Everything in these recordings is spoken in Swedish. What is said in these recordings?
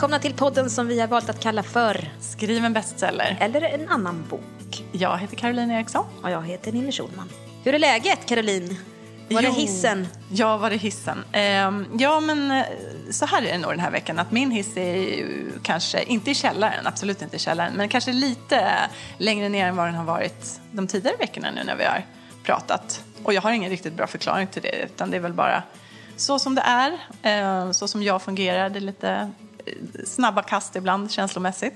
välkomna till podden som vi har valt att kalla för Skriv en bestseller. Eller en annan bok. Jag heter Caroline Eriksson. Och jag heter Ninni Schulman. Hur är läget Caroline? Var det Jo. hissen? Ja, var det hissen? Ehm, ja, men eh, så här är det nog den här veckan att min hiss är ju kanske inte i källaren, absolut inte i källaren, men kanske lite längre ner än vad den har varit de tidigare veckorna nu när vi har pratat. Och jag har ingen riktigt bra förklaring till det, utan det är väl bara så som det är, eh, så som jag fungerar. Det är lite snabba kast ibland känslomässigt.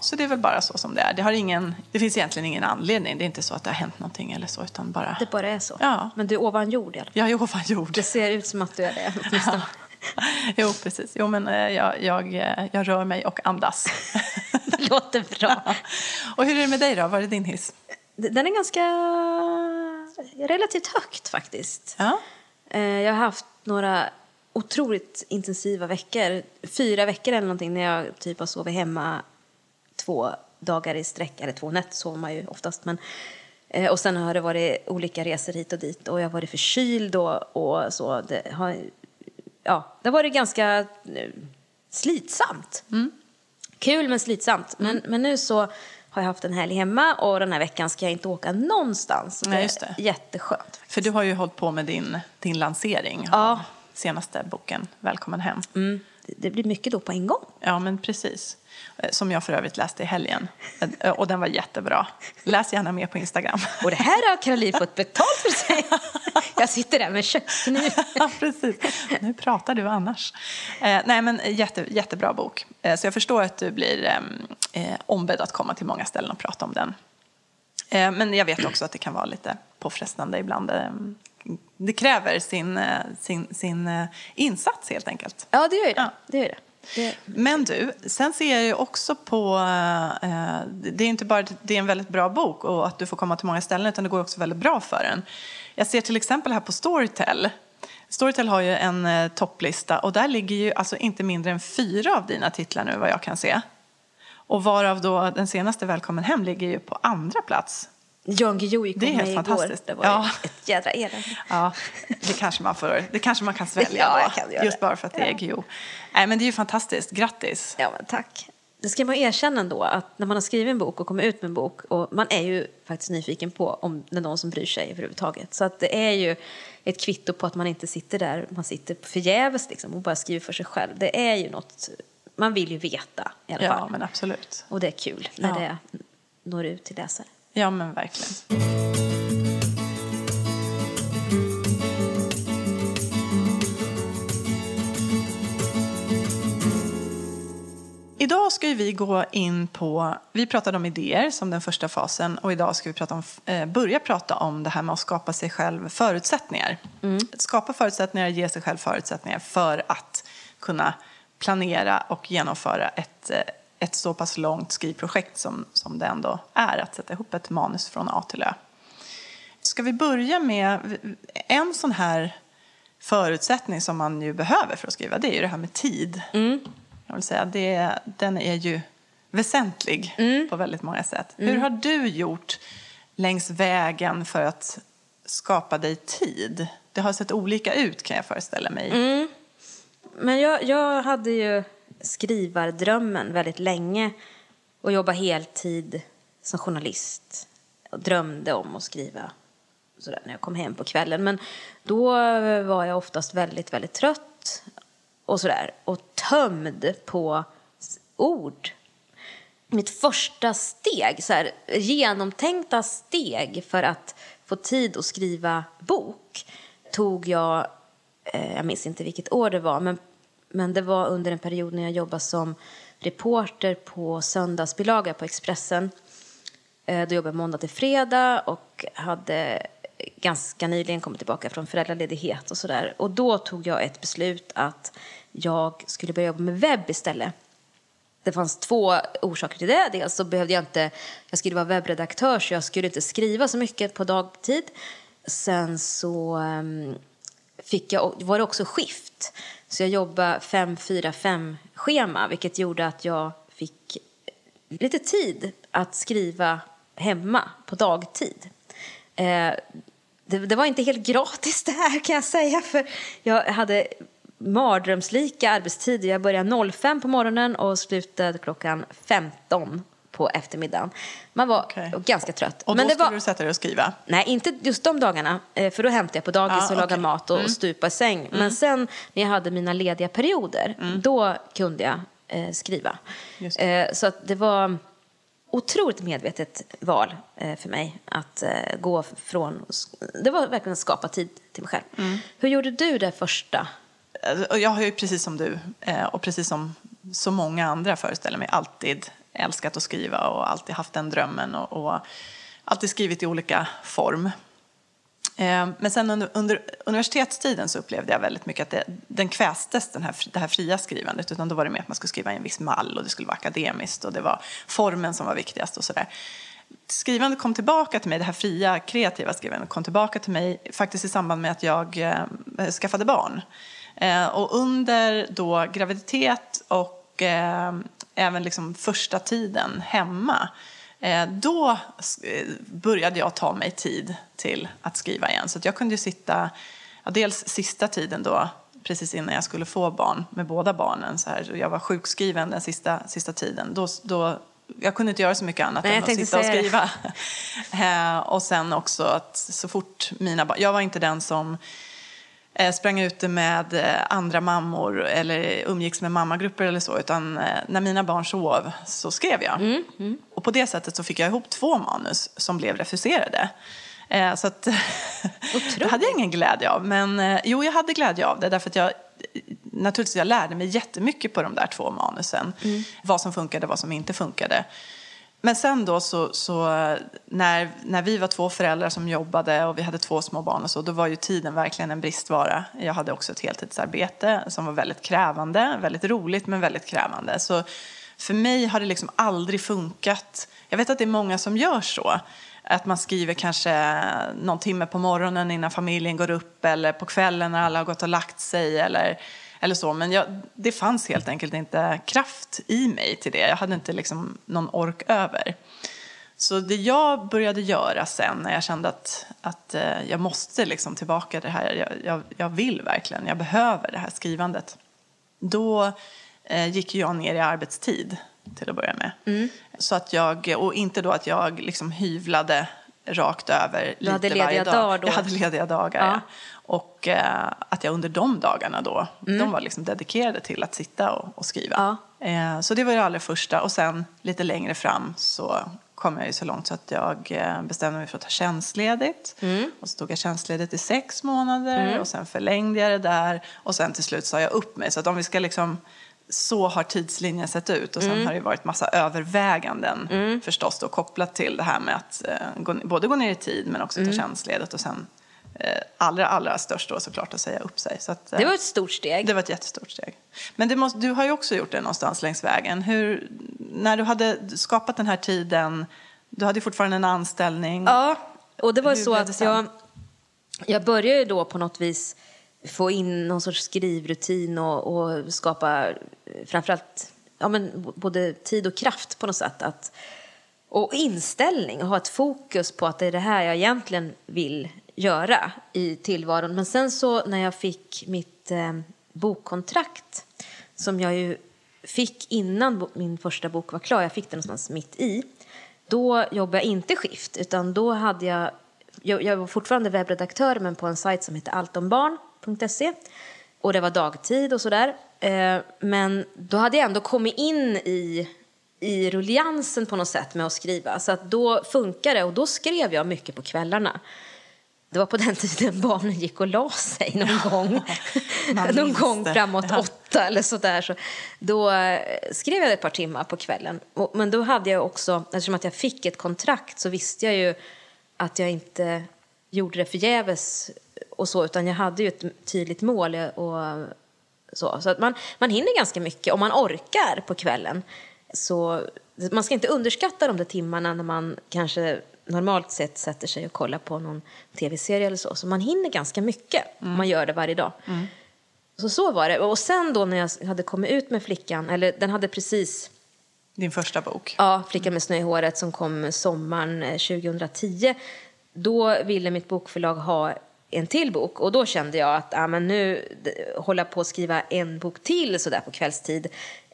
Så det är väl bara så som det är. Det, har ingen, det finns egentligen ingen anledning. Det är inte så att det har hänt någonting eller så, utan bara... Det bara är så. Ja. Men du är ovan jord i alla fall. Jag är ovan jord. Det ser ut som att du är det. åtminstone. Jo, precis. Jo, men eh, jag, jag, eh, jag rör mig och andas. Det låter bra. och hur är det med dig då? Var är din hiss? Den är ganska relativt högt faktiskt. Ja. Eh, Jag har haft några otroligt intensiva veckor. Fyra veckor eller någonting när jag typ har sovit hemma två dagar i sträck. Eller två nätter sover man ju oftast. Men, eh, och sen har det varit olika resor hit och dit. Och jag har varit förkyld och, och så. Det har, ja, det har varit ganska eh, slitsamt. Kul men slitsamt. Men, men nu så har jag haft en helg hemma och den här veckan ska jag inte åka någonstans. Så Nej, det är det. jätteskönt. För du har ju hållit på med din, din lansering Ja. Senaste boken, Välkommen hem. Mm. Det- blir mycket då på en gång. Ja, men precis. Eh, Som jag för övrigt läste i helgen. Eh, Och den var jättebra. Läs gärna mer på Instagram. Och det här har Caroline fått betalt för sig. Jag sitter där med kökskniv. Ja, precis. Nu pratar du annars. Eh, nej, men jätte, jättebra bok. Så jag förstår att du blir ombedd att komma till många ställen och prata om den. Men jag vet också att det kan vara lite påfrestande ibland. Det kräver sin, eh, sin, sin eh, insats helt enkelt. Ja, det gör ju det. Ja. det, gör det. det. Men du, sen ser jag ju också på, eh, det är inte bara det är en väldigt bra bok och att du får komma till många ställen utan det går också väldigt bra för den. Jag ser till exempel här på Storytel. Storytel har ju en eh, topplista och där ligger ju alltså inte mindre än fyra av dina titlar nu vad jag kan se. Och varav då den senaste Välkommen hem ligger ju på andra plats. Jan Guillou gick Det är helt igår. fantastiskt. Det var Ja. ett jädra elände. Ja, det kanske man, får, det kanske man kan svälja Ja, då, kan just det. bara för att det är Guillou. Nej, men det är ju fantastiskt. Grattis! Ja, men tack. Det ska man erkänna ändå, att när man har skrivit en bok och kommer ut med en bok och man är ju faktiskt nyfiken på om det är någon som bryr sig överhuvudtaget. Så att det är ju ett kvitto på att man inte sitter där, man sitter förgäves liksom och bara skriver för sig själv. Det är ju något, man vill ju veta i alla Ja, fall. men absolut. Och det är kul när Ja. det når ut till läsare. Ja, men verkligen. Idag ska vi gå in på, vi pratade om idéer som den första fasen och idag ska vi prata om, eh, börja prata om det här med att skapa sig själv förutsättningar. Skapa förutsättningar, ge sig själv förutsättningar för att kunna planera och genomföra ett, eh, ett så pass långt skrivprojekt som, som det ändå är att sätta ihop ett manus från A till Ö. Ska vi börja med en sån här förutsättning som man ju behöver för att skriva, det är ju det här med tid. Jag vill säga, det, den är ju väsentlig på väldigt många sätt. Hur har du gjort längs vägen för att skapa dig tid? Det har sett olika ut kan jag föreställa mig. Men jag, jag hade ju skrivardrömmen väldigt länge och jobba heltid som journalist. Och drömde om att skriva sådär när jag kom hem på kvällen. Men då var jag oftast väldigt, väldigt trött och sådär. Och tömd på ord. Mitt första steg, så här, genomtänkta steg för att få tid att skriva bok tog jag eh, jag minns inte vilket år det var, men, men det var under en period när jag jobbade som reporter på söndagsbilaga på Expressen. Eh, då jobbade jag måndag till fredag och hade ganska nyligen kommit tillbaka från föräldraledighet och sådär. Och då tog jag ett beslut att jag skulle börja jobba med webb istället. Det fanns två orsaker till det. Dels så behövde jag inte, jag skulle vara webbredaktör så jag skulle inte skriva så mycket på dagtid. Sen så ehm, fick jag, var det också skift. Så jag jobbade 5-4-5 schema vilket gjorde att jag fick eh, lite tid att skriva hemma på dagtid. Eh, det, det var inte helt gratis det här kan jag säga för jag hade mardrömslika arbetstider. Jag började 05 på morgonen och slutade klockan 15 på eftermiddagen. Man var Okej. ganska trött. Och då Men det skulle var... du sätta dig och skriva? Nej, inte just de dagarna. eh, För då hämtade jag på dagis Ah, och lagade. Mm. mat och, och stupa i säng. Men sen när jag hade mina lediga perioder, då kunde jag eh, skriva. Eh, så det var otroligt medvetet val eh, för mig att eh, gå från... Det var verkligen att skapa tid till mig själv. Mm. Hur gjorde du det första? Jag har ju precis som du och precis som så många andra föreställer mig alltid älskat att skriva och alltid haft den drömmen och, och alltid skrivit i olika form. Eh, Men sen under, under universitetstiden så upplevde jag väldigt mycket att det, den kvästes, den här, det här fria skrivandet. Utan då var det mer att man skulle skriva i en viss mall och det skulle vara akademiskt och det var formen som var viktigast och sådär. Skrivandet kom tillbaka till mig, det här fria, kreativa skrivandet kom tillbaka till mig faktiskt i samband med att jag eh, skaffade barn. Eh, och under då graviditet och eh, även liksom första tiden hemma Eh, då eh, började jag ta mig tid till att skriva igen. Så jag kunde sitta, ja, dels sista tiden då, precis innan jag skulle få barn med båda barnen. Så här, jag var sjukskriven den sista, sista tiden. Då, då, jag kunde inte göra så mycket annat Nej, än att sitta och skriva. eh, och sen också att så fort mina barn, jag var inte den som sprang ute med eh, andra mammor eller umgicks med mammagrupper eller så. Utan eh, när mina barn sov så skrev jag. Mm, Och på det sättet så fick jag ihop två manus som blev refuserade. Eh, så att det hade jag ingen glädje av. Men eh, jo, jag hade glädje av det därför att jag naturligtvis jag lärde mig jättemycket på de där två manusen. Mm. Vad som funkade, vad som inte funkade. Men sen då så, så när, när vi var två föräldrar som jobbade och vi hade två små barn och så, då var ju tiden verkligen en bristvara. Jag hade också ett heltidsarbete som var väldigt krävande, väldigt roligt men väldigt krävande. Så för mig har det liksom aldrig funkat. Jag vet att det är många som gör så. Att man skriver kanske någon timme på morgonen innan familjen går upp eller på kvällen när alla har gått och lagt sig eller, eller så. Men jag, det fanns helt enkelt inte kraft i mig till det. Jag hade inte liksom någon ork över. Så det jag började göra sen när jag kände att, att eh, jag måste liksom tillbaka det här, jag, jag, jag vill verkligen, jag behöver det här skrivandet. Då eh, gick jag ner i arbetstid till att börja med. Mm. Så att jag, och inte då att jag liksom hyvlade rakt över lite hade varje dag. dagar då? Jag hade lediga dagar, Ja. ja. Och eh, att jag under de dagarna då, Mm. de var liksom dedikerade till att sitta och, och skriva. Eh, så det var det allra första. Och sen lite längre fram så kom jag ju så långt så att jag eh, bestämde mig för att ta tjänstledigt. Mm. Och så tog jag tjänstledigt i sex månader och sen förlängde jag det där. Och sen till slut sa jag upp mig. Så att om vi ska liksom så har tidslinjen sett ut. Och sen Mm. har det varit massa överväganden förstås då kopplat till det här med att eh, gå, både gå ner i tid men också Mm. ta tjänstledigt och sen allra, allra störst då såklart att säga upp sig. Så att, eh, Det var ett stort steg. det var ett jättestort steg. Men måste, du har ju också gjort det någonstans längs vägen. Hur, när du hade skapat den här tiden, du hade ju fortfarande en anställning. Ja, och det var Hur så att jag, jag började då på något vis få in någon sorts skrivrutin och, och skapa eh, framförallt ja, men både tid och kraft på något sätt. Att, och inställning och ha ett fokus på att det är det här jag egentligen vill göra i tillvaron. Men sen så när jag fick mitt eh, bokkontrakt som jag ju fick innan min första bok var klar, jag fick den någonstans mitt i. Då jobbade jag inte skift, utan då hade jag, jag, jag var fortfarande webbredaktör men på en sajt som heter alltombarn.se. Och det var dagtid och sådär. Eh, men då hade jag ändå kommit in i, i rulliansen på något sätt med att skriva. Så att då funkade det och då skrev jag mycket på kvällarna. Det var på den tiden barnen gick och la sig någon gång. Någon gång framåt Ja. åtta eller sådär. Så då eh, skrev jag ett par timmar på kvällen. Men då hade jag också, eftersom att jag fick ett kontrakt så visste jag ju att jag inte gjorde det förgäves och så, utan jag hade ju ett tydligt mål och så. Så att man, man hinner ganska mycket om man orkar på kvällen. Så man ska inte underskatta de där timmarna när man kanske normalt sett sätter sig och kollar på någon tv-serie eller så. Så man hinner ganska mycket om man gör det varje dag. Så så var det. Och sen då när jag hade kommit ut med flickan, eller den hade precis Din första bok. Ja, Flickan med snö i håret som kom sommaren eh, 2010. Då ville mitt bokförlag ha en till bok. Och då kände jag att ah, men nu hålla på att skriva en bok till så där på kvällstid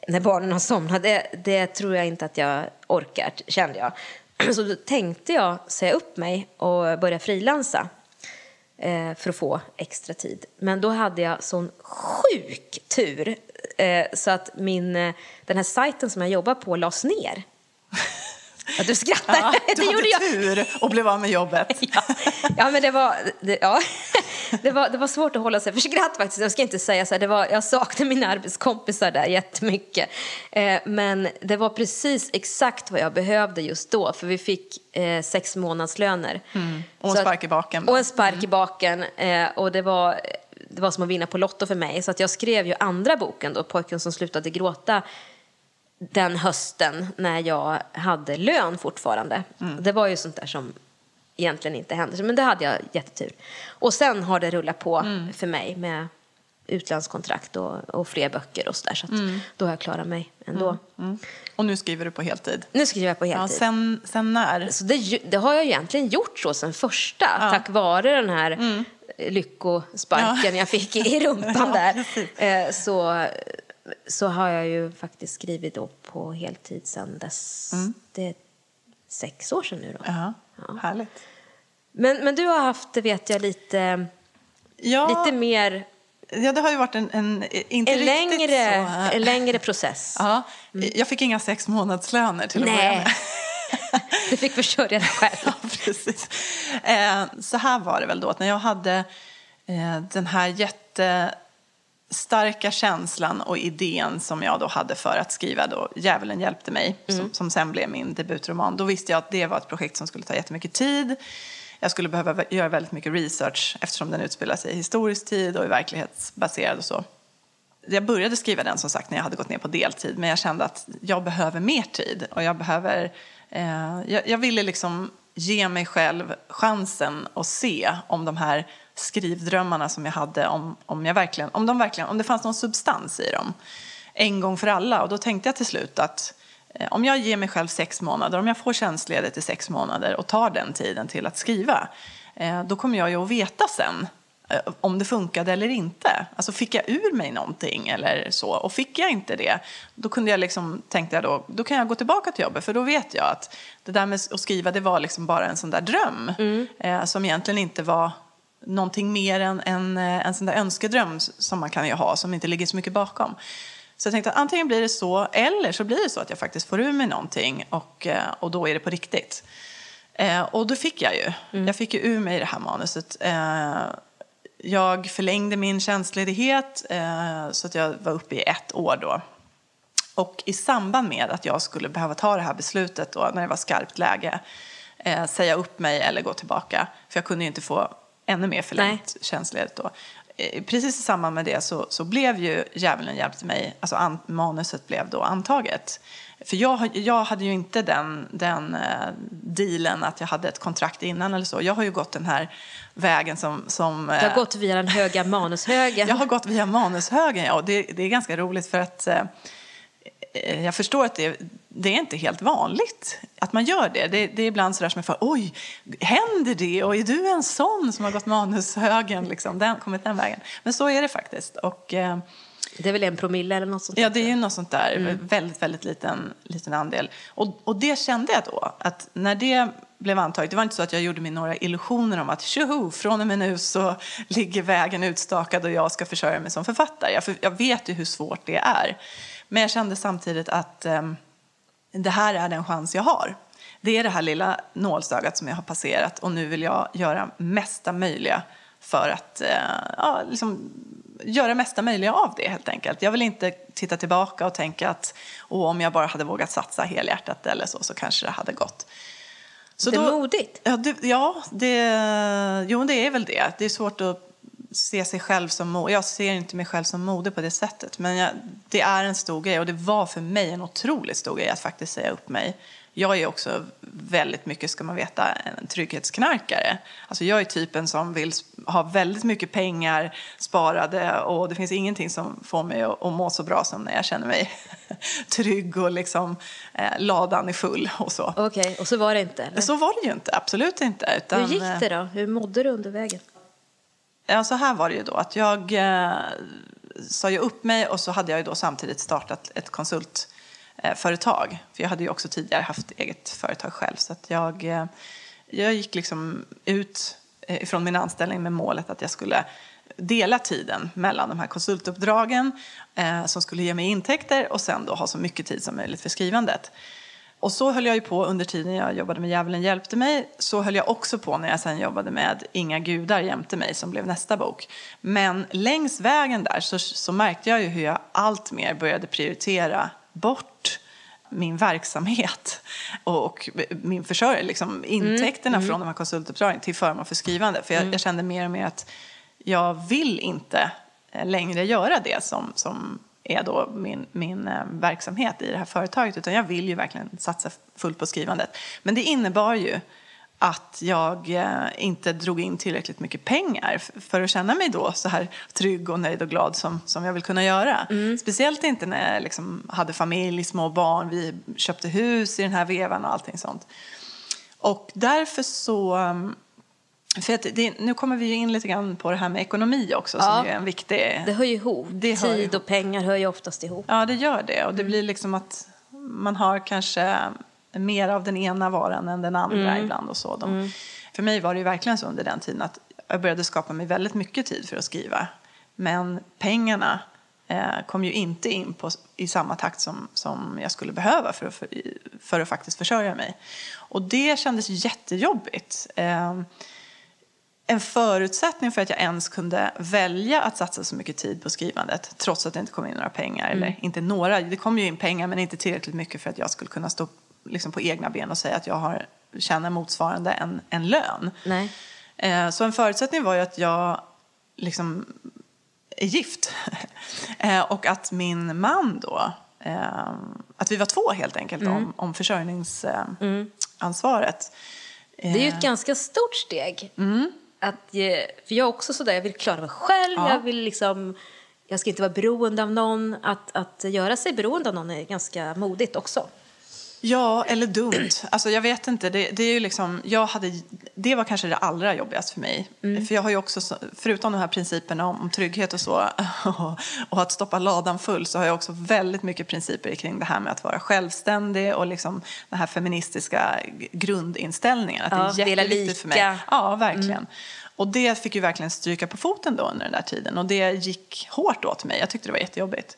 när barnen har somnat, det, det tror jag inte att jag orkar, kände jag. Så då tänkte jag säga upp mig och börja frilansa eh, för att få extra tid. Men då hade jag sån sjuk tur eh, så att min, eh, den här sajten som jag jobbar på lades ner. Ja, du skrattar. Ja, du det hade gjorde jag. tur och blev av med jobbet. Ja, ja men det var, det, ja. Det, var, det var svårt att hålla sig för skratt faktiskt. Jag ska inte säga så här, det var, jag saknade mina arbetskompisar där jättemycket. Eh, men det var precis exakt vad jag behövde just då, för vi fick eh, sex månadslöner. Mm. Och en spark i baken. Och en spark i baken. Eh, och det var, det var som att vinna på Lotto för mig. Så att jag skrev ju andra boken då, Pojken som slutade gråta, den hösten när jag hade lön fortfarande. Det var ju sånt där som egentligen inte hände. Men det hade jag jättetur. Och sen har det rullat på för mig med utlandskontrakt och, och fler böcker och sådär. Så att då har jag klarat mig ändå. Mm. Och nu skriver du på heltid. Nu skriver jag på Ja, heltid. sen, sen när? Så det, det har jag egentligen gjort så sen första, tack vare den här mm. lyckosparken jag fick i rumpan Ja, där. precis. Eh, så, så har jag ju faktiskt skrivit då på heltid sen dess. Det är sex år sedan nu då. Ja, härligt. Men, men du har haft, vet jag, lite, Ja, lite mer, ja, det har ju varit en, en inte en riktigt längre, så... en längre process. Ja, jag fick inga sex månadslöner till att börja med. du fick försörja dig själv. Ja, precis. Eh, så här var det väl då, att när jag hade eh, den här jättestarka känslan och idén som jag då hade för att skriva då Djävulen hjälpte mig, som, som sen blev min debutroman, då visste jag att det var ett projekt som skulle ta jättemycket tid. Jag skulle behöva göra väldigt mycket research eftersom den utspelar sig i historisk tid och är verklighetsbaserad och så. Jag började skriva den som sagt när jag hade gått ner på deltid men jag kände att jag behöver mer tid och jag behöver eh, jag, jag ville liksom ge mig själv chansen att se om de här skrivdrömmarna som jag hade om, om, jag verkligen, om, de verkligen, om det fanns någon substans i dem en gång för alla och då tänkte jag till slut att eh, om jag ger mig själv sex månader, om jag får tjänstledigt i sex månader och tar den tiden till att skriva eh, då kommer jag ju att veta sen eh, om det funkade eller inte. Alltså fick jag ur mig någonting eller så? Och fick jag inte det, då kunde jag liksom, tänkte jag då, då kan jag gå tillbaka till jobbet för då vet jag att det där med att skriva det var liksom bara en sån där dröm eh, som egentligen inte var någonting mer än en, eh, en sån där önskedröm som man kan ju ha som inte ligger så mycket bakom. Så jag tänkte att antingen blir det så eller så blir det så att jag faktiskt får ur mig någonting och, eh, och då är det på riktigt. Eh, och då fick jag ju. Jag fick ju ur mig det här manuset. Eh, jag förlängde min tjänstledighet eh, så att jag var uppe i ett år då. Och i samband med att jag skulle behöva ta det här beslutet då, när det var skarpt läge, eh, säga upp mig eller gå tillbaka, för jag kunde ju inte få ännu mer förlängt tjänstledigt då. Eh, precis i samband med det så, så blev ju Djävulen hjälpte mig, alltså an, manuset blev då antaget. För jag, jag hade ju inte den, den eh, dealen att jag hade ett kontrakt innan eller så. Jag har ju gått den här vägen som... som Du eh, har gått via den höga manushögen. jag har gått via manushögen, ja. Och det, det är ganska roligt för att eh, eh, jag förstår att det, det är inte helt vanligt att man gör det. Det, det är ibland sådär som jag får, oj, händer det? Och är du en sån som har gått manushögen, liksom, den, kommit den vägen? Men så är det faktiskt. Och, eh, Det är väl en promille eller något sånt? Ja, det är ju något sånt där. Väldigt, väldigt liten, liten andel. Och, och det kände jag då, att när det blev antaget, det var inte så att jag gjorde mig några illusioner om att tjoho, från och med nu så ligger vägen utstakad och jag ska försörja mig som författare. Jag, för, jag vet ju hur svårt det är. Men jag kände samtidigt att ehm, det här är den chans jag har. Det är det här lilla nålsögat som jag har passerat och nu vill jag göra mesta möjliga för att eh, ja, liksom, göra mesta möjliga av det helt enkelt. Jag vill inte titta tillbaka och tänka att Åh, om jag bara hade vågat satsa helhjärtat eller så, så kanske det hade gått. Så Det är modigt. Ja, det, ja det, jo, det är väl det. Det är svårt att se sig själv som modig. Jag ser inte mig själv som modig på det sättet. Men jag, det är en stor grej och det var för mig en otroligt stor grej att faktiskt säga upp mig. Jag är också väldigt mycket, ska man veta, en trygghetsknarkare. Alltså jag är typen som vill ha väldigt mycket pengar sparade och det finns ingenting som får mig att, må så bra som när jag känner mig trygg och liksom eh, ladan är full och så. Okej, och så var det inte? Eller? Så var det ju inte, absolut inte. Utan, Hur gick det då? Hur mådde du under vägen? Ja, så här var det ju då att jag eh, sa ju upp mig och så hade jag ju då samtidigt startat ett konsultföretag. Eh, För jag hade ju också tidigare haft eget företag själv. Så att jag, eh, jag gick liksom ut eh, ifrån min anställning med målet att jag skulle dela tiden mellan de här konsultuppdragen eh, som skulle ge mig intäkter och sen då ha så mycket tid som möjligt för skrivandet. Och så höll jag ju på under tiden jag jobbade med Djävulen hjälpte mig. Så höll jag också på när jag sen jobbade med Inga gudar jämte mig som blev nästa bok. Men längs vägen där så, så märkte jag ju hur jag allt mer började prioritera bort min verksamhet och min försörjning, liksom intäkterna mm. från de här konsultuppdragen till förmån för skrivande. För jag, mm. jag kände mer och mer att jag vill inte längre göra det som, som är då min, min eh, verksamhet i det här företaget utan jag vill ju verkligen satsa fullt på skrivandet. Men det innebar ju att jag eh, inte drog in tillräckligt mycket pengar för att känna mig då så här trygg och nöjd och glad som, som jag vill kunna göra. Mm. Speciellt inte när jag liksom hade familj, små barn, vi köpte hus i den här vevan och allting sånt. Och därför så för det, nu kommer vi in lite grann på det här med ekonomi också. Ja, som är en viktig... Det hör ju ihop. Det Tid ihop. och pengar hör ju oftast ihop. Ja, det gör det. Och det mm. blir liksom att man har kanske mer av den ena varan än den andra mm. ibland. och så. De, mm. För mig var det ju verkligen så under den tiden att jag började skapa mig väldigt mycket tid för att skriva. Men pengarna eh, kom ju inte in på, i samma takt som, som jag skulle behöva för att, för, för att faktiskt försörja mig. Och det kändes jättejobbigt. Eh, en förutsättning för att jag ens kunde välja att satsa så mycket tid på skrivandet trots att det inte kom in några pengar. Mm. Eller inte några, det kom ju in pengar men inte tillräckligt mycket för att jag skulle kunna stå liksom, på egna ben och säga att jag har, tjänar motsvarande en, en lön. Nej. Eh, så en förutsättning var ju att jag liksom är gift. eh, och att min man då, eh, att vi var två helt enkelt mm. om, om försörjningsansvaret. Mm. Det är ju ett ganska stort steg. Mm att, för jag är också sådär, jag vill klara mig själv, ja. jag vill liksom, jag ska inte vara beroende av någon. Att, att göra sig beroende av någon är ganska modigt också. Ja, eller dumt. Alltså, jag vet inte. Det, det, är ju liksom, jag hade, det var kanske det allra jobbigaste för mig. Mm. För jag har ju också, förutom de här principerna om, om trygghet och så, och, och, att stoppa ladan full, så har jag också väldigt mycket principer kring det här med att vara självständig och liksom den här feministiska grundinställningen. Att ja, det är jätteviktigt för mig. Ja, verkligen. Mm. Och det fick ju verkligen stryka på foten då under den där tiden. Och det gick hårt åt mig. Jag tyckte det var jättejobbigt.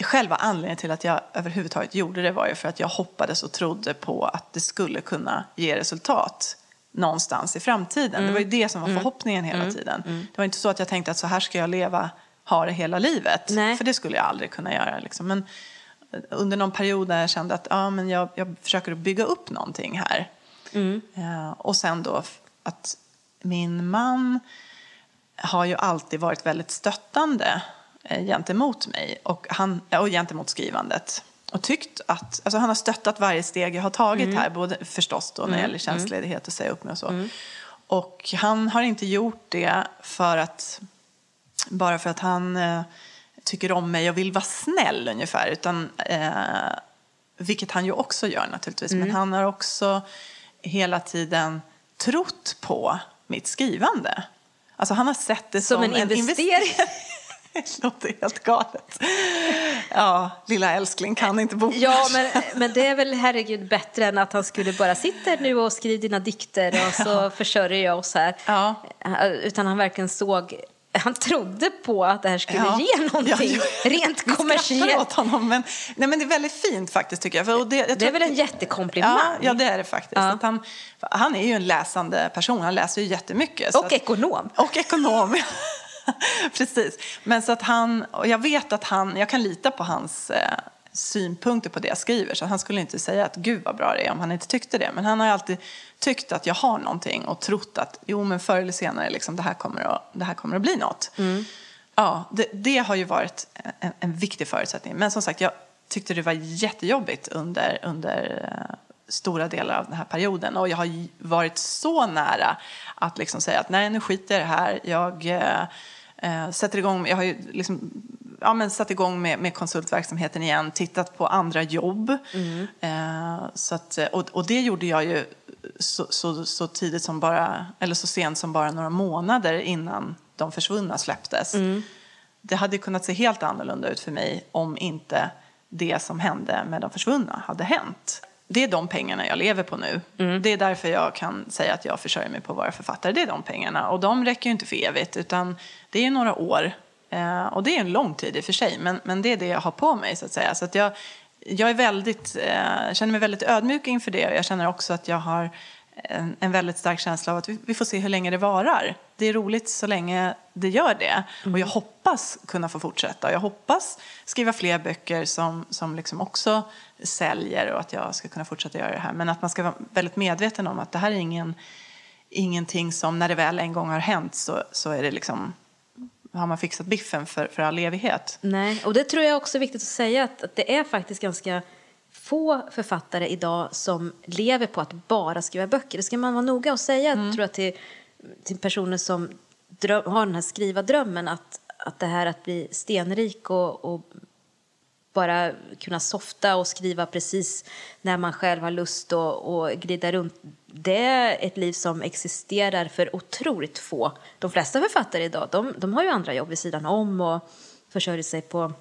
Själva anledningen till att jag överhuvudtaget gjorde det var ju för att jag hoppades och trodde på att det skulle kunna ge resultat någonstans i framtiden. Mm. Det var ju det som var mm. förhoppningen hela mm. tiden. Mm. Det var inte så att jag tänkte att så här ska jag leva, ha det hela livet. Nej. För det skulle jag aldrig kunna göra. Liksom. Men under någon period där jag kände att ja, men jag, jag försöker bygga upp någonting här. Mm. Ja, och sen då att min man har ju alltid varit väldigt stöttande Eh, gentemot mig och, han, och gentemot skrivandet. Och tyckt att, alltså han har stöttat varje steg jag har tagit mm. här, både förstås då när det mm. gäller tjänstledighet och säga upp mig och så. Mm. Och han har inte gjort det för att, bara för att han eh, tycker om mig och vill vara snäll ungefär, utan, eh, vilket han ju också gör naturligtvis. Men mm. han har också hela tiden trott på mitt skrivande. Alltså han har sett det som, som en, en investering. Det låter helt galet. Ja, lilla älskling kan inte bo Ja, men, men det är väl herregud bättre än att han skulle bara sitta nu och skriva dina dikter och så ja. försörjer jag oss här. Ja. Utan han verkligen såg han trodde på att det här skulle ja. ge någonting ja, ja. rent kommersiellt. åt honom, men, nej, men det är väldigt fint faktiskt tycker jag. För det, jag det är väl en jättekomplimang? Ja, ja det är det faktiskt. Att han, han är ju en läsande person, han läser ju jättemycket. Och att, ekonom. Och ekonom, Precis. Men så att han, och jag vet att han, jag kan lita på hans eh, synpunkter på det jag skriver. Så han skulle inte säga att gud vad bra det är om han inte tyckte det. Men han har alltid tyckt att jag har någonting och trott att jo men förr eller senare liksom, det, här kommer att, det här kommer att bli något. Mm. Ja, det, det, har ju varit en, en, viktig förutsättning. Men som sagt, jag tyckte det var jättejobbigt under, under uh, stora delar av den här perioden. Och jag har varit så nära att liksom säga att nej, nu skiter jag i det här. Jag uh, eh, sätter igång, jag har ju liksom, ja, men satt igång med, med konsultverksamheten igen, tittat på andra jobb. Mm. Eh, så att, och, och det gjorde jag ju så, så, så, tidigt som bara, eller så sent som bara några månader innan De försvunna släpptes. Det hade kunnat se helt annorlunda ut för mig om inte det som hände med De försvunna hade hänt. Det är de pengarna jag lever på nu. Mm. Det är därför jag kan säga att jag försörjer mig på att vara författare. Det är de pengarna. Och de räcker ju inte för evigt, utan det är några år. Eh, och det är en lång tid i och för sig, men, men det är det jag har på mig så att säga. Så att jag, jag är väldigt, eh, känner mig väldigt ödmjuk inför det och jag känner också att jag har en, en väldigt stark känsla av att vi, vi, får se hur länge det varar. Det är roligt så länge det gör det. mm. Och jag hoppas kunna få fortsätta. Jag hoppas skriva fler böcker som, som liksom också säljer och att jag ska kunna fortsätta göra det här. Men att man ska vara väldigt medveten om att det här är ingen, ingenting som när det väl en gång har hänt så, så är det liksom har man fixat biffen för, för all evighet. Nej, och det tror jag också är viktigt att säga att, att det är faktiskt ganska få författare idag som lever på att bara skriva böcker. Det ska man vara noga och säga mm. tror jag, till, till personer som dröm, har den här skriva drömmen att, att det här att bli stenrik och, och bara kunna softa och skriva precis när man själv har lust och, och glida runt. Det är ett liv som existerar för otroligt få. De flesta författare idag de, de har ju andra jobb vid sidan om och försörjer sig på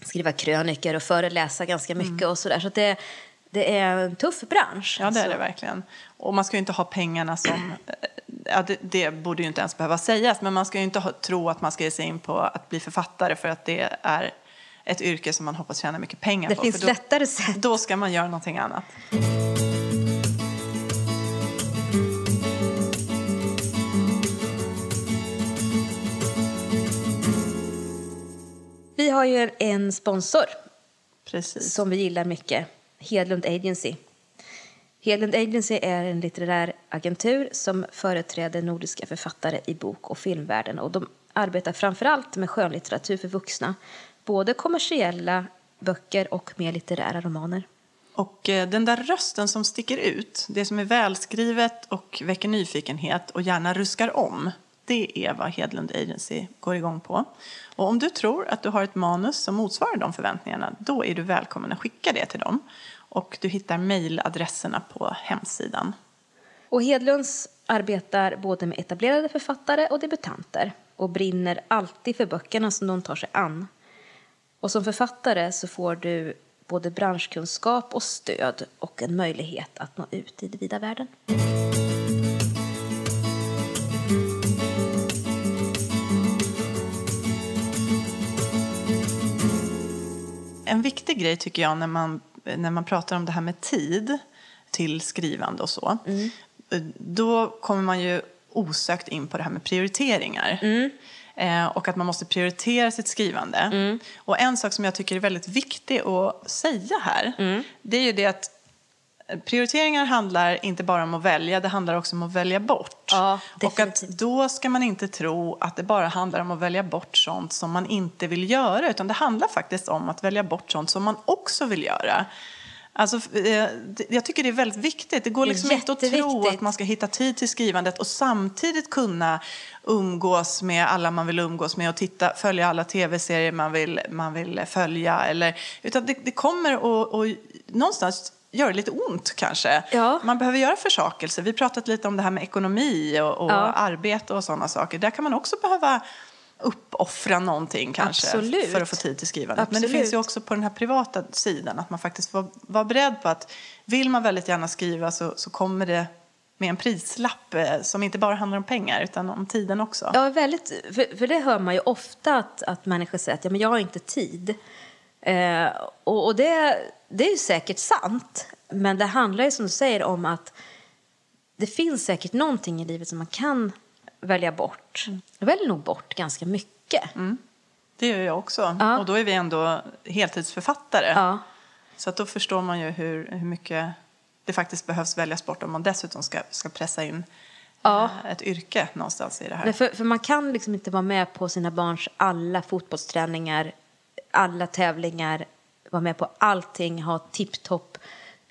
skriva kröniker och föreläsa ganska mycket mm. och sådär. Så det, det är en tuff bransch. Ja, det är det verkligen. Och man ska ju inte ha pengarna som... Ja, det, det, borde ju inte ens behöva sägas, men man ska ju inte ha, tro att man ska ge sig in på att bli författare för att det är ett yrke som man hoppas tjäna mycket pengar det på. Det finns då, lättare sätt. Då ska man göra någonting annat. Vi har ju en sponsor Precis. som vi gillar mycket, Hedlund Agency. Hedlund Agency är en litterär agentur som företräder nordiska författare i bok och filmvärlden. Och de arbetar framför allt med skönlitteratur för vuxna, både kommersiella böcker och mer litterära romaner. Och eh, den där rösten som sticker ut, det som är välskrivet och väcker nyfikenhet och gärna ruskar om, det är vad Hedlund Agency går igång på. Och om du tror att du har ett manus som motsvarar de förväntningarna, då är du välkommen att skicka det till dem. Och du hittar mejladresserna på hemsidan. Och Hedlunds arbetar både med etablerade författare och debutanter och brinner alltid för böckerna som de tar sig an. Och som författare så får du både branschkunskap och stöd och en möjlighet att nå ut i den vida världen. En viktig grej tycker jag när man, när man pratar om det här med tid till skrivande och så. Mm. Då kommer man ju osökt in på det här med prioriteringar. Mm. Eh, och att man måste prioritera sitt skrivande. Mm. Och en sak som jag tycker är väldigt viktig att säga här, mm. det är ju det att Prioriteringar handlar inte bara om att välja, det handlar också om att välja bort. Ja, och att då ska man inte tro att det bara handlar om att välja bort sånt som man inte vill göra, utan det handlar faktiskt om att välja bort sånt som man också vill göra. Alltså, eh, jag tycker det är väldigt viktigt. Det går liksom inte att tro att man ska hitta tid till skrivandet och samtidigt kunna umgås med alla man vill umgås med och titta, följa alla tv-serier man vill, man vill följa. Eller, utan det, det kommer att, att någonstans gör det lite ont kanske. Ja. Man behöver göra försakelse. Vi pratat lite om det här med ekonomi och, och ja. arbete och sådana saker. Där kan man också behöva uppoffra någonting kanske Absolut. för att få tid till skrivandet. Men det finns ju också på den här privata sidan att man faktiskt får vara beredd på att vill man väldigt gärna skriva så, så kommer det med en prislapp eh, som inte bara handlar om pengar utan om tiden också. Ja, väldigt, för, för det hör man ju ofta att, att människor säger att ja, men jag har inte tid. Eh, och, och det, det är ju säkert sant, men det handlar ju som du säger om att det finns säkert någonting i livet som man kan välja bort. Mm. Jag väljer nog bort ganska mycket. Mm. Det gör jag också. Ja. Och då är vi ändå heltidsförfattare. Ja. Så att då förstår man ju hur, hur mycket det faktiskt behövs väljas bort om man dessutom ska, ska pressa in ja. Eh, ett yrke någonstans i det här. För, för, man kan liksom inte vara med på sina barns alla fotbollsträningar, alla tävlingar, vara med på allting, ha tipptopp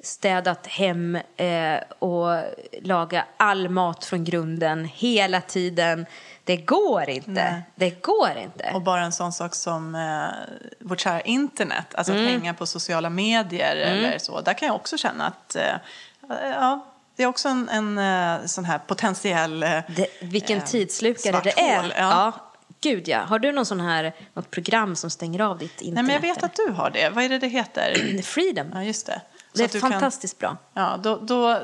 städat hem eh, och laga all mat från grunden hela tiden. Det går inte. Nej. Det går inte. Och bara en sån sak som eh, vårt kära internet, alltså mm. att hänga på sociala medier mm. eller så. Där kan jag också känna att eh, ja, det är också en, en, eh, sån här potentiell... Eh, det, vilken eh, tidslukare det är. Ja. ja. gud ja. Har du någon sån här, något program som stänger av ditt internet? Nej, men jag vet att du har det. Vad är det det heter? Freedom. Ja, just det. Det är du kan- fantastiskt bra. Ja, då, då,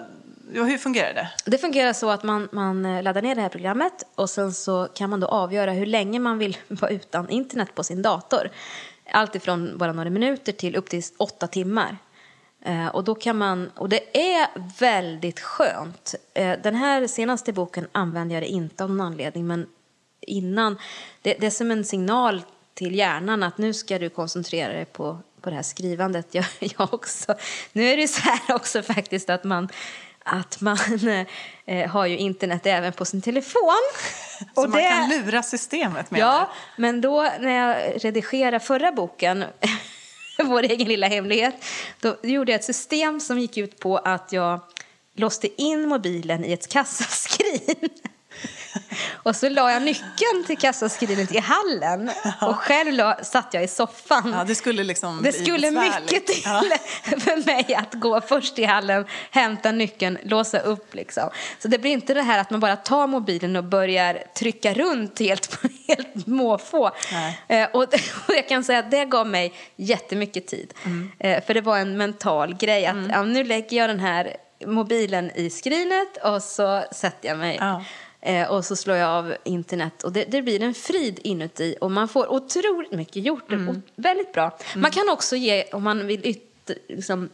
ja, hur fungerar det? Det fungerar så att man, man eh, laddar ner det här programmet och sen så kan man då avgöra hur länge man vill vara utan internet på sin dator. Allt ifrån bara några minuter till upp till åtta timmar. Eh, och, då kan man, och det är väldigt skönt. Eh, den här senaste boken använde jag det inte av någon anledning men innan, det, det är som en signal till hjärnan att nu ska du koncentrera dig på, på det här skrivandet. Jag, jag också. Nu är det så här också faktiskt att man, att man eh, har ju internet även på sin telefon. Så man kan lura systemet med Ja, men då när jag redigerade förra boken, Vår egen lilla hemlighet, då gjorde jag ett system som gick ut på att jag låste in mobilen i ett kassaskrin. Och så la jag nyckeln till kassaskrinet i hallen och själv la, satt jag i soffan. Ja, det skulle liksom Det skulle mycket till Ja. för mig att gå först i hallen, hämta nyckeln, låsa upp. Liksom. Så det blir inte det här att man bara tar mobilen och börjar trycka runt helt, helt måfå. Nej. Eh, och, och jag kan säga att det gav mig jättemycket tid. Mm. Eh, för det var en mental grej att ja, nu lägger jag den här mobilen i skrinet och så sätter jag mig. Ja. Eh, och så slår jag av internet och det, det blir en frid inuti och man får otroligt mycket gjort. Mm. Och väldigt bra. Man kan också ge, om man vill yt, liksom,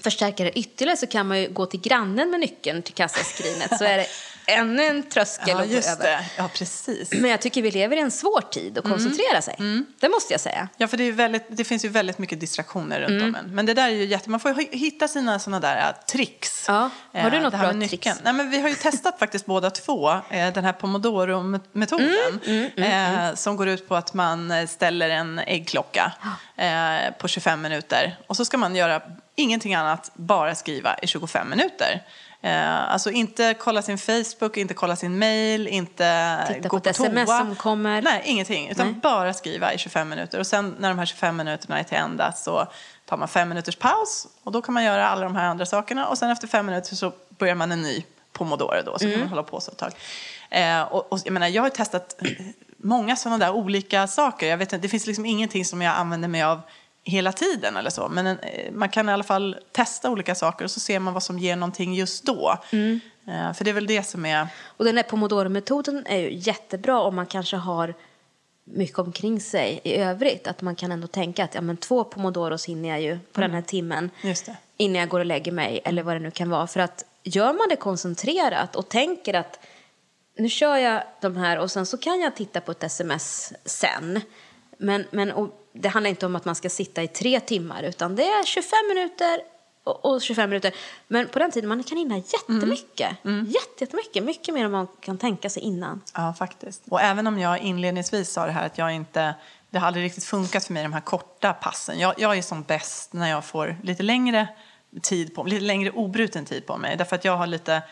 förstärka det ytterligare så kan man ju gå till grannen med nyckeln till kassaskrinet så är det ännu en tröskel Ja, att gå just över. det. Ja, precis. Men jag tycker vi lever i en svår tid att Mm. koncentrera sig. Det måste jag säga. Ja, för det, väldigt, det finns ju väldigt mycket distraktioner runt Mm. om en. Men det där är ju jätte... Man får ju hitta sina såna där äh, tricks. Ja. Har du Eh, något bra tricks? Nej, men vi har ju testat faktiskt båda två eh, den här Pomodoro-metoden. Mm, eh, som går ut på att man eh, ställer en äggklocka eh, på 25 minuter. Och så ska man göra ingenting annat, bara skriva i 25 minuter. Eh, alltså inte kolla sin Facebook, inte kolla sin mail, inte Titta gå på på sms toa. som kommer. Nej, ingenting. Utan Nej. bara skriva i 25 minuter. Och sen när de här 25 minuterna är till ända så tar man fem minuters paus. Och då kan man göra alla de här andra sakerna. Och sen efter fem minuter så börjar man en ny pomodoro då. Så Mm. kan man hålla på så ett tag. Eh, och, och, jag, menar, jag har testat många sådana där olika saker. Jag vet, inte, det finns liksom ingenting som jag använder mig av hela tiden eller så. Men en, eh, man kan i alla fall testa olika saker och så ser man vad som ger någonting just då. Mm. Eh, för det är väl det som är... Och den här Pomodoro-metoden är ju jättebra om man kanske har mycket omkring sig i övrigt. Att man kan ändå tänka att ja, men två Pomodoros hinner jag ju på den här timmen innan jag går och lägger mig eller vad det nu kan vara. För att gör man det koncentrerat och tänker att nu kör jag de här och sen så kan jag titta på ett sms sen. Men, men och det handlar inte om att man ska sitta i tre timmar utan det är 25 minuter och, och 25 minuter. Men på den tiden man kan hinna jättemycket. Jätte, jättemycket. Mycket mer än man kan tänka sig innan. Ja, faktiskt. Och även om jag inledningsvis sa det här att jag inte... Det har aldrig riktigt funkat för mig, de här korta passen. Jag, jag är som bäst när jag får lite längre tid på lite längre obruten tid på mig. Därför att jag har lite...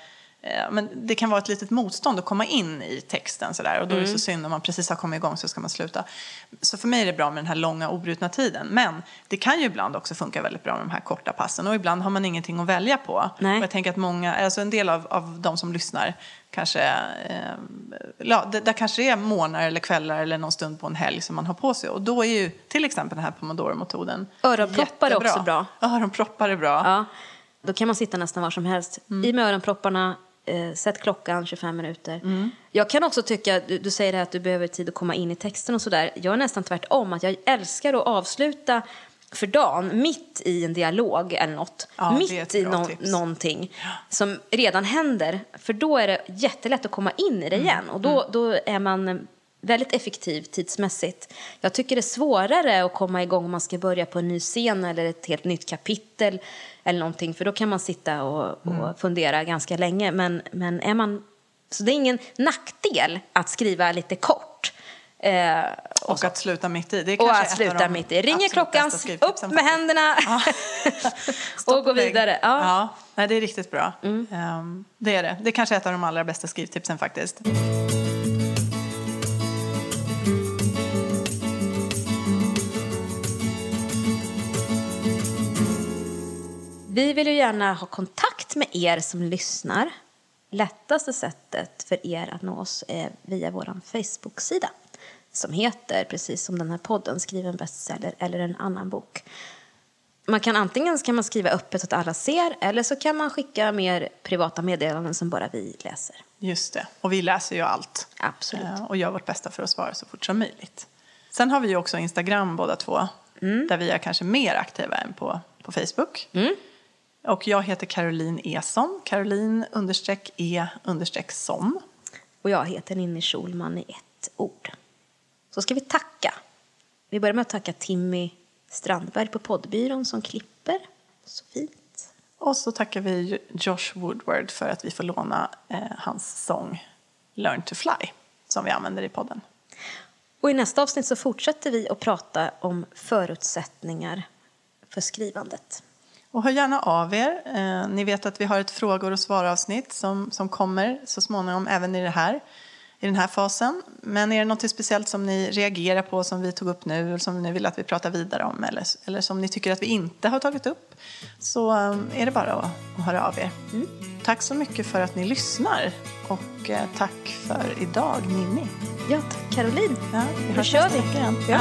eh, Men det kan vara ett litet motstånd att komma in i texten sådär. Och då är det så synd om man precis har kommit igång så ska man sluta. Så för mig är det bra med den här långa obrutna tiden. Men det kan ju ibland också funka väldigt bra med de här korta passen. Och ibland har man ingenting att välja på. Nej. Och jag tänker att många, alltså en del av, av de som lyssnar kanske, eh, ja, det, där kanske det är morgnar eller kvällar eller någon stund på en helg som man har på sig. Och då är ju till exempel den här Pomodoro-metoden Öronproppar är också bra. Öronproppar är bra. Ja, då kan man sitta nästan var som helst. I med öronpropparna, eh, sätt klockan 25 minuter. Jag kan också tycka, du, du säger att du behöver tid att komma in i texten och sådär. Jag är nästan tvärtom, att jag älskar att avsluta för dagen mitt i en dialog eller något. Ja, mitt i tips. någonting som redan händer. För då är det jättelätt att komma in i det igen. Och då, då är man eh, väldigt effektiv tidsmässigt. Jag tycker det är svårare att komma igång om man ska börja på en ny scen eller ett helt nytt kapitel eller någonting. För då kan man sitta och, och fundera ganska länge. Men, men är man... Så det är ingen nackdel att skriva lite kort. Eh, Och att sluta mitt i. Det är och att sluta mitt i. Ringer klockan, upp med faktiskt. händerna och gå vidare. Ja. Mm. Ja, nej, det är riktigt bra. Ehm, det är det. Det är kanske ett av de allra bästa skrivtipsen faktiskt. Vi vill ju gärna ha kontakt med er som lyssnar. Lättaste sättet för er att nå oss är via vår Facebook-sida som heter, precis som den här podden, Skriv en bestseller eller en annan bok. Man kan antingen kan man skriva öppet så att alla ser eller så kan man skicka mer privata meddelanden som bara vi läser. Just det, och vi läser ju allt. Absolut. Eh, Och gör vårt bästa för att svara så fort som möjligt. Sen har vi ju också Instagram båda två. Där vi är kanske mer aktiva än på, på Facebook. Och jag heter Caroline Eson. Caroline understreck E understreck som. Och jag heter Ninni Schulman i ett ord. Så ska vi tacka. Vi börjar med att tacka Timmy Strandberg på poddbyrån som klipper. Så fint. Och så tackar vi Josh Woodward för att vi får låna eh, hans sång Learn to Fly. Som vi använder i podden. Och i nästa avsnitt så fortsätter vi att prata om förutsättningar för skrivandet. Och hör gärna av er. Eh, ni vet att vi har ett frågor och svar-avsnitt som, som kommer så småningom även i, det här, i den här fasen. Men är det något speciellt som ni reagerar på som vi tog upp nu eller som ni vill att vi pratar vidare om eller, eller som ni tycker att vi inte har tagit upp så eh, är det bara att, att höra av er. Tack så mycket för att ni lyssnar och eh, tack för idag Ninni. Ja, tack Caroline. Ja, vi hörs kör nästa vi. igen. Ja.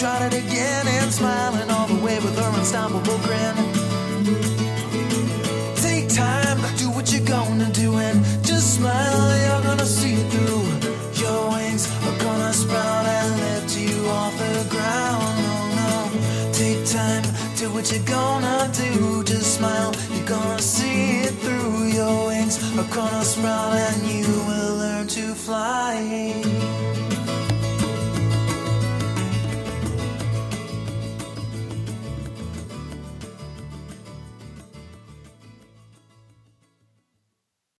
tried it again and smiling all the way with her unstoppable grin. Take time, do what you're gonna do and just smile, you're gonna see it through. Your wings are gonna sprout and lift you off the ground. Oh no, take time, do what you're gonna do. Just smile, you're gonna see it through. Your wings are gonna sprout and you will learn to fly.